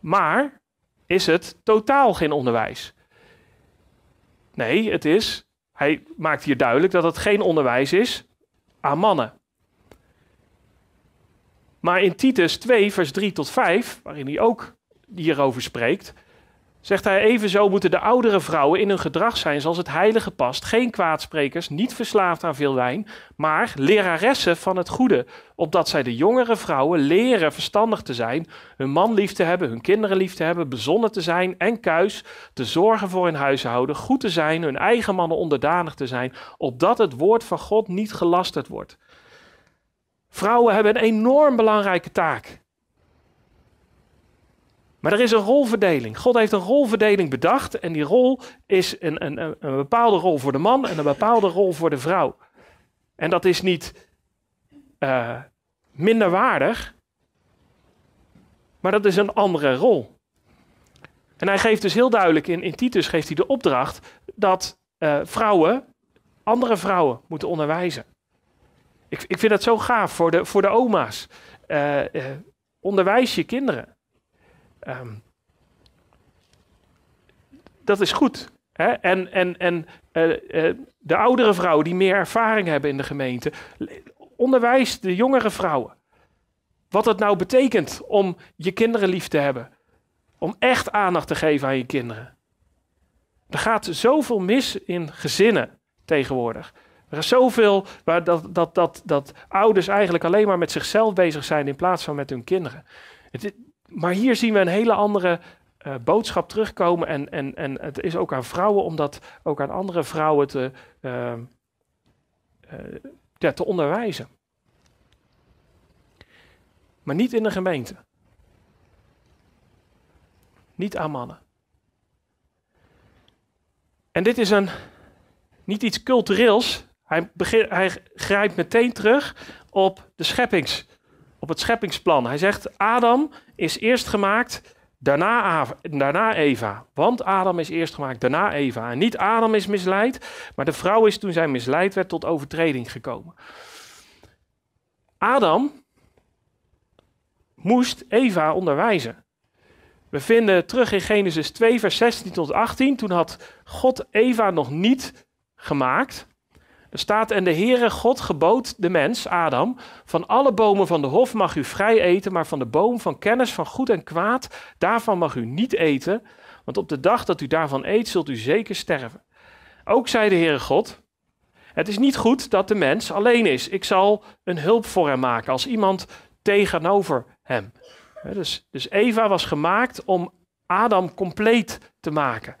Maar is het totaal geen onderwijs? Nee, het is. Hij maakt hier duidelijk dat het geen onderwijs is aan mannen. Maar in Titus 2, vers 3 tot 5, waarin hij ook hierover spreekt, zegt hij evenzo moeten de oudere vrouwen in hun gedrag zijn zoals het heilige past. Geen kwaadsprekers, niet verslaafd aan veel wijn, maar leraressen van het goede. Opdat zij de jongere vrouwen leren verstandig te zijn, hun man lief te hebben, hun kinderen lief te hebben, bezonnen te zijn en kuis, te zorgen voor hun huishouden, goed te zijn, hun eigen mannen onderdanig te zijn, opdat het woord van God niet gelasterd wordt. Vrouwen hebben een enorm belangrijke taak. Maar er is een rolverdeling. God heeft een rolverdeling bedacht en die rol is een, een, een bepaalde rol voor de man en een bepaalde rol voor de vrouw. En dat is niet uh, minder waardig, maar dat is een andere rol. En hij geeft dus heel duidelijk, in, in Titus geeft hij de opdracht dat uh, vrouwen andere vrouwen moeten onderwijzen. Ik, ik vind dat zo gaaf voor de, voor de oma's. Uh, uh, onderwijs je kinderen. Um, dat is goed. Hè? En, en, en uh, de oudere vrouwen die meer ervaring hebben in de gemeente, onderwijs de jongere vrouwen. Wat het nou betekent om je kinderen lief te hebben. Om echt aandacht te geven aan je kinderen. Er gaat zoveel mis in gezinnen tegenwoordig. Er is zoveel waar dat, dat, dat, dat ouders eigenlijk alleen maar met zichzelf bezig zijn in plaats van met hun kinderen. Maar hier zien we een hele andere uh, boodschap terugkomen. En, en, en het is ook aan vrouwen om dat ook aan andere vrouwen te, uh, ja, te onderwijzen. Maar niet in de gemeente. Niet aan mannen. En dit is een, niet iets cultureels. Hij, hij grijpt meteen terug op, de scheppings, op het scheppingsplan. Hij zegt, Adam is eerst gemaakt, daarna, daarna Eva. Want Adam is eerst gemaakt, daarna Eva. En niet Adam is misleid, maar de vrouw is toen zij misleid werd tot overtreding gekomen. Adam moest Eva onderwijzen. We vinden terug in Genesis 2, vers 16 tot 18. Toen had God Eva nog niet gemaakt. Er staat, en de Heere God gebood de mens, Adam, van alle bomen van de hof mag u vrij eten, maar van de boom van kennis van goed en kwaad, daarvan mag u niet eten, want op de dag dat u daarvan eet, zult u zeker sterven. Ook zei de Heere God, het is niet goed dat de mens alleen is. Ik zal een hulp voor hem maken, als iemand tegenover hem. Dus, dus Eva was gemaakt om Adam compleet te maken.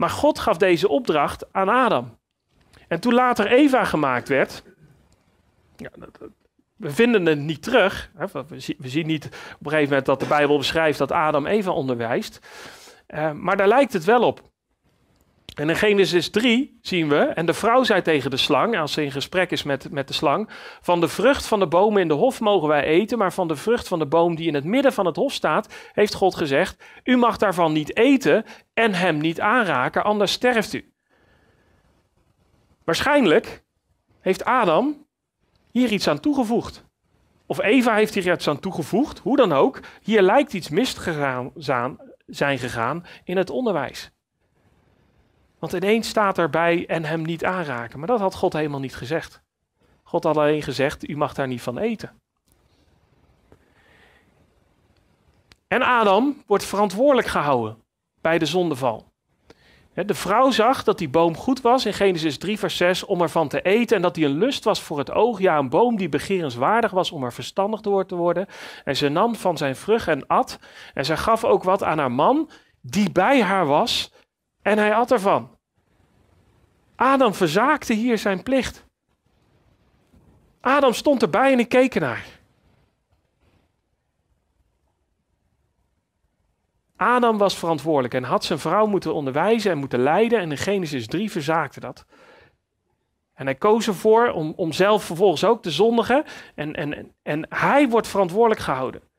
Maar God gaf deze opdracht aan Adam. En toen later Eva gemaakt werd, ja, we vinden het niet terug. We zien niet op een gegeven moment dat de Bijbel beschrijft dat Adam Eva onderwijst. Uh, maar daar lijkt het wel op. En in Genesis 3 zien we, en de vrouw zei tegen de slang, als ze in gesprek is met, met de slang, van de vrucht van de bomen in de hof mogen wij eten, maar van de vrucht van de boom die in het midden van het hof staat, heeft God gezegd, u mag daarvan niet eten en hem niet aanraken, anders sterft u. Waarschijnlijk heeft Adam hier iets aan toegevoegd. Of Eva heeft hier iets aan toegevoegd, hoe dan ook. Hier lijkt iets mis zijn gegaan in het onderwijs. Want ineens staat erbij en hem niet aanraken. Maar dat had God helemaal niet gezegd. God had alleen gezegd, u mag daar niet van eten. En Adam wordt verantwoordelijk gehouden bij de zondeval. De vrouw zag dat die boom goed was in Genesis 3, vers 6 om ervan te eten en dat die een lust was voor het oog. Ja, een boom die begerenswaardig was om er verstandig door te worden. En ze nam van zijn vrucht en at. En zij gaf ook wat aan haar man die bij haar was en hij at ervan. Adam verzaakte hier zijn plicht. Adam stond erbij en ik keek ernaar. Adam was verantwoordelijk en had zijn vrouw moeten onderwijzen en moeten leiden. En in Genesis 3 verzaakte dat. En hij koos ervoor om, om zelf vervolgens ook te zondigen. En, en, en hij wordt verantwoordelijk gehouden.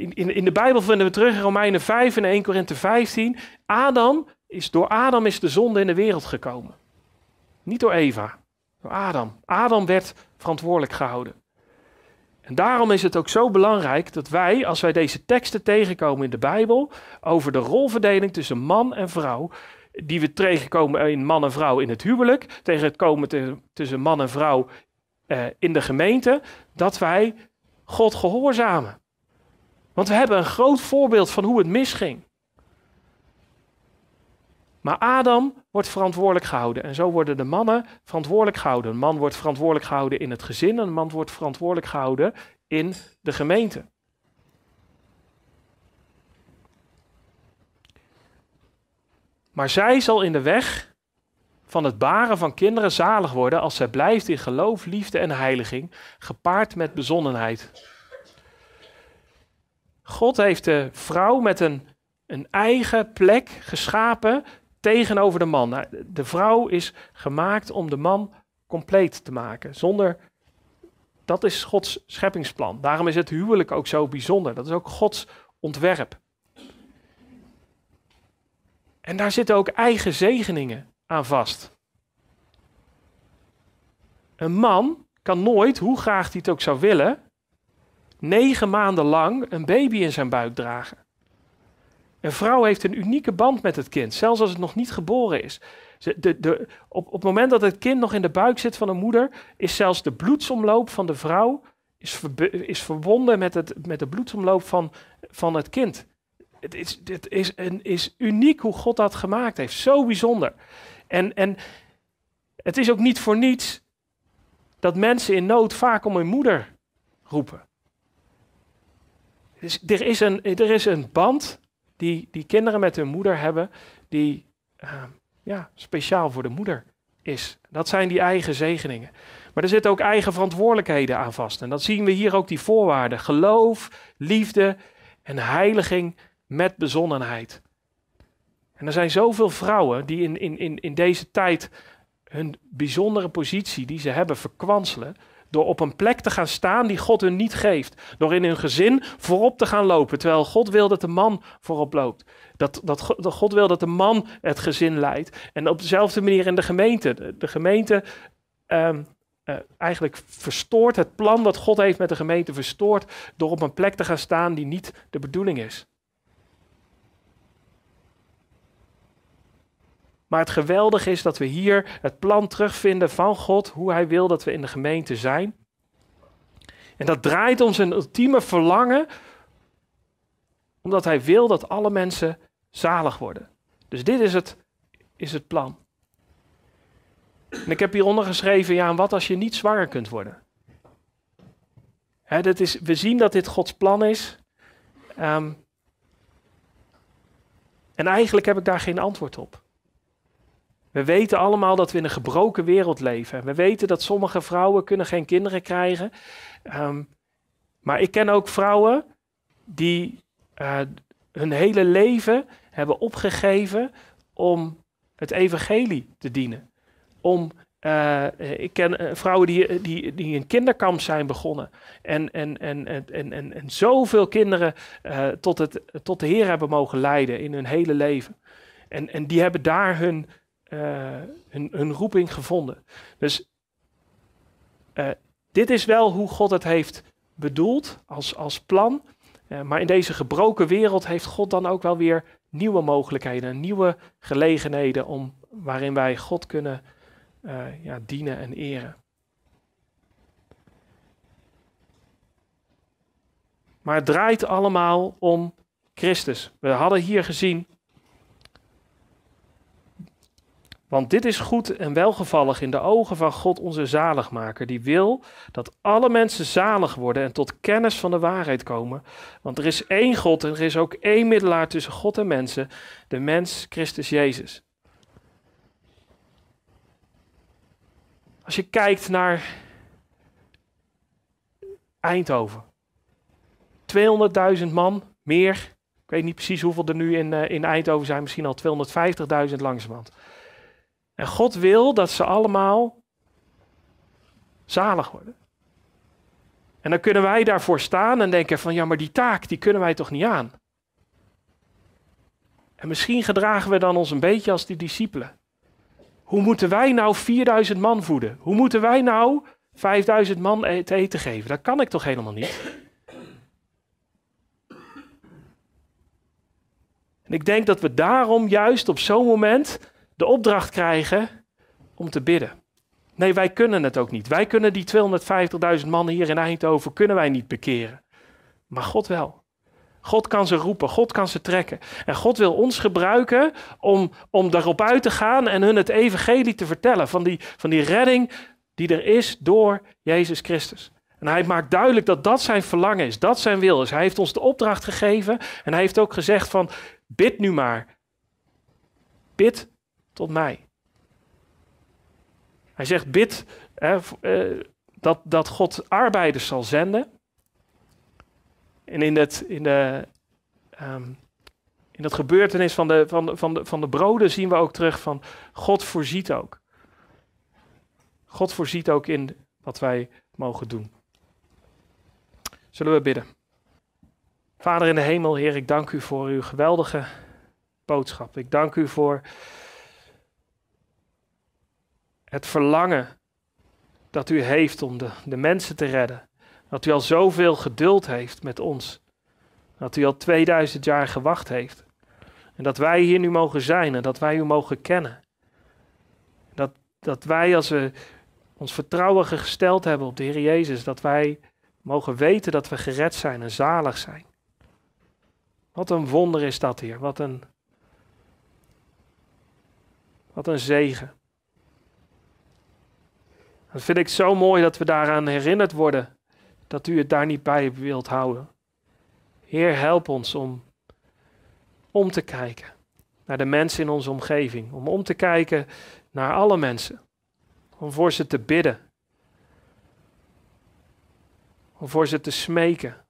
In, in, de Bijbel vinden we terug in Romeinen 5 en 1 Korinthe 15. Adam is, door Adam is de zonde in de wereld gekomen. Niet door Eva, door Adam. Adam werd verantwoordelijk gehouden. En daarom is het ook zo belangrijk dat wij, als wij deze teksten tegenkomen in de Bijbel, over de rolverdeling tussen man en vrouw, die we tegenkomen in man en vrouw in het huwelijk, tegen het komen tussen man en vrouw eh, in de gemeente, dat wij God gehoorzamen. Want we hebben een groot voorbeeld van hoe het misging. Maar Adam wordt verantwoordelijk gehouden. En zo worden de mannen verantwoordelijk gehouden. Een man wordt verantwoordelijk gehouden in het gezin. En een man wordt verantwoordelijk gehouden in de gemeente. Maar zij zal in de weg van het baren van kinderen zalig worden als zij blijft in geloof, liefde en heiliging, gepaard met bezonnenheid. God heeft de vrouw met een, een eigen plek geschapen tegenover de man. Nou, de vrouw is gemaakt om de man compleet te maken. Zonder, dat is Gods scheppingsplan. Daarom is het huwelijk ook zo bijzonder. Dat is ook Gods ontwerp. En daar zitten ook eigen zegeningen aan vast. Een man kan nooit, hoe graag hij het ook zou willen, negen maanden lang een baby in zijn buik dragen. Een vrouw heeft een unieke band met het kind, zelfs als het nog niet geboren is. De, de, op, op het moment dat het kind nog in de buik zit van de moeder, is zelfs de bloedsomloop van de vrouw is, is verbonden met, het, met de bloedsomloop van, van het kind. Het is, is, een, is uniek hoe God dat gemaakt heeft. Zo bijzonder. En, en het is ook niet voor niets dat mensen in nood vaak om hun moeder roepen. Dus er, is een, er is een band die, die kinderen met hun moeder hebben, die uh, ja, speciaal voor de moeder is. Dat zijn die eigen zegeningen. Maar er zitten ook eigen verantwoordelijkheden aan vast. En dat zien we hier ook die voorwaarden. Geloof, liefde en heiliging met bezonnenheid. En er zijn zoveel vrouwen die in, in, in, in deze tijd hun bijzondere positie die ze hebben verkwanselen. Door op een plek te gaan staan die God hun niet geeft. Door in hun gezin voorop te gaan lopen. Terwijl God wil dat de man voorop loopt. Dat, dat, God wil dat de man het gezin leidt. En op dezelfde manier in de gemeente. De, gemeente um, uh, eigenlijk verstoort het plan dat God heeft met de gemeente verstoort. Door op een plek te gaan staan die niet de bedoeling is. Maar het geweldige is dat we hier het plan terugvinden van God, hoe Hij wil dat we in de gemeente zijn. En dat draait om zijn ultieme verlangen, omdat Hij wil dat alle mensen zalig worden. Dus dit is het, is het plan. En ik heb hieronder geschreven, ja, en wat als je niet zwanger kunt worden? Hè, is, we zien dat dit Gods plan is. Um, en eigenlijk heb ik daar geen antwoord op. We weten allemaal dat we in een gebroken wereld leven. We weten dat sommige vrouwen kunnen geen kinderen krijgen. Um, maar ik ken ook vrouwen die uh, hun hele leven hebben opgegeven om het evangelie te dienen. Om, uh, ik ken uh, vrouwen die, die, die een kinderkamp zijn begonnen. En, en, en, en, en, en, en zoveel kinderen tot, het, tot de Heer hebben mogen leiden in hun hele leven. En, en die hebben daar hun, hun, hun, roeping gevonden. Dus uh, dit is wel hoe God het heeft bedoeld als, als plan. Uh, maar in deze gebroken wereld heeft God dan ook wel weer nieuwe mogelijkheden, nieuwe gelegenheden om, waarin wij God kunnen ja, dienen en eren. Maar het draait allemaal om Christus. We hadden hier gezien Want dit is goed en welgevallig in de ogen van God onze zaligmaker, die wil dat alle mensen zalig worden en tot kennis van de waarheid komen. Want er is één God en er is ook één middelaar tussen God en mensen, de mens Christus Jezus. Als je kijkt naar Eindhoven, 200.000 man, meer. Ik weet niet precies hoeveel er nu in, uh, in Eindhoven zijn, misschien al 250.000 langzamerhand. En God wil dat ze allemaal zalig worden. En dan kunnen wij daarvoor staan en denken van ja, maar die taak, die kunnen wij toch niet aan. En misschien gedragen we dan ons een beetje als die discipelen. Hoe moeten wij nou 4000 man voeden? Hoe moeten wij nou 5000 man e-, te eten geven? Dat kan ik toch helemaal niet? En ik denk dat we daarom juist op zo'n moment de opdracht krijgen om te bidden. Nee, wij kunnen het ook niet. Wij kunnen die 250.000 man hier in Eindhoven kunnen wij niet bekeren. Maar God wel. God kan ze roepen, God kan ze trekken. En God wil ons gebruiken om, om daarop uit te gaan en hun het evangelie te vertellen van die, van die redding die er is door Jezus Christus. En hij maakt duidelijk dat dat zijn verlangen is, dat zijn wil is. Hij heeft ons de opdracht gegeven en hij heeft ook gezegd van bid nu maar. Bid tot mij. Hij zegt, bid hè, uh, dat, dat God arbeiders zal zenden. En in, het, in, de, um, in dat gebeurtenis van de, van, de, van, de, van de broden zien we ook terug van God voorziet ook. God voorziet ook in wat wij mogen doen. Zullen we bidden? Vader in de hemel, Heer, ik dank u voor uw geweldige boodschap. Ik dank u voor het verlangen dat u heeft om de, de mensen te redden. Dat u al zoveel geduld heeft met ons. Dat u al 2000 jaar gewacht heeft. En dat wij hier nu mogen zijn en dat wij u mogen kennen. Dat, dat wij als we ons vertrouwen gesteld hebben op de Heer Jezus, dat wij Mogen weten dat we gered zijn en zalig zijn. Wat een wonder is dat, Heer. Wat een, wat een zegen. Dat vind ik zo mooi dat we daaraan herinnerd worden. Dat u het daar niet bij wilt houden. Heer, help ons om om te kijken naar de mensen in onze omgeving. Om om te kijken naar alle mensen. Om voor ze te bidden. Om voor ze te smeken.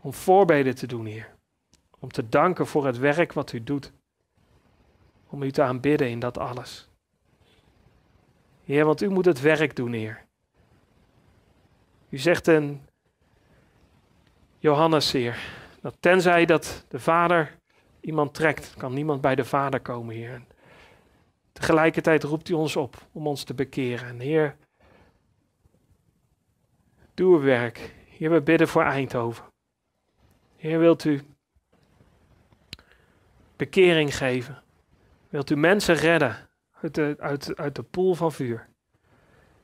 Om voorbeden te doen, Heer. Om te danken voor het werk wat u doet. Om u te aanbidden in dat alles. Heer, want u moet het werk doen, Heer. U zegt in Johannes, Heer, dat tenzij dat de Vader iemand trekt, kan niemand bij de Vader komen, Heer. Tegelijkertijd roept u ons op om ons te bekeren. En Heer, doe uw werk. Heer, we bidden voor Eindhoven. Heer, wilt u bekering geven? Wilt u mensen redden uit de, uit de poel van vuur?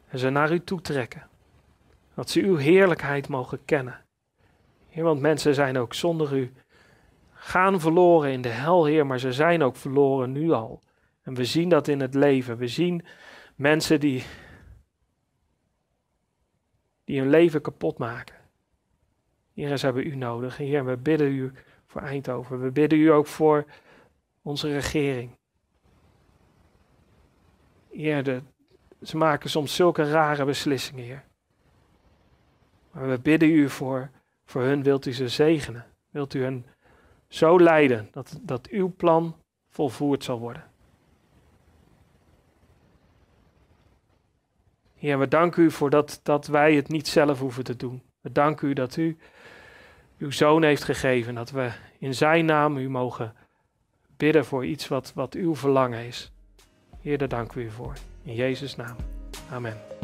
En ze naar u toe trekken. Dat ze uw heerlijkheid mogen kennen. Heer, want mensen zijn ook zonder u gaan verloren in de hel, Heer, maar ze zijn ook verloren nu al. En we zien dat in het leven. We zien mensen die, die hun leven kapot maken. Heer, ze hebben u nodig. Heer, we bidden u voor Eindhoven. We bidden u ook voor onze regering. Heer, ze maken soms zulke rare beslissingen, Heer. Maar we bidden u voor, voor hun, wilt u ze zegenen. Wilt u hen zo leiden dat, dat uw plan volvoerd zal worden. Heer, we danken u voor dat, dat wij het niet zelf hoeven te doen. We danken u dat u uw zoon heeft gegeven, dat we in zijn naam u mogen bidden voor iets wat, wat uw verlangen is. Heer, daar danken we u voor. In Jezus' naam. Amen.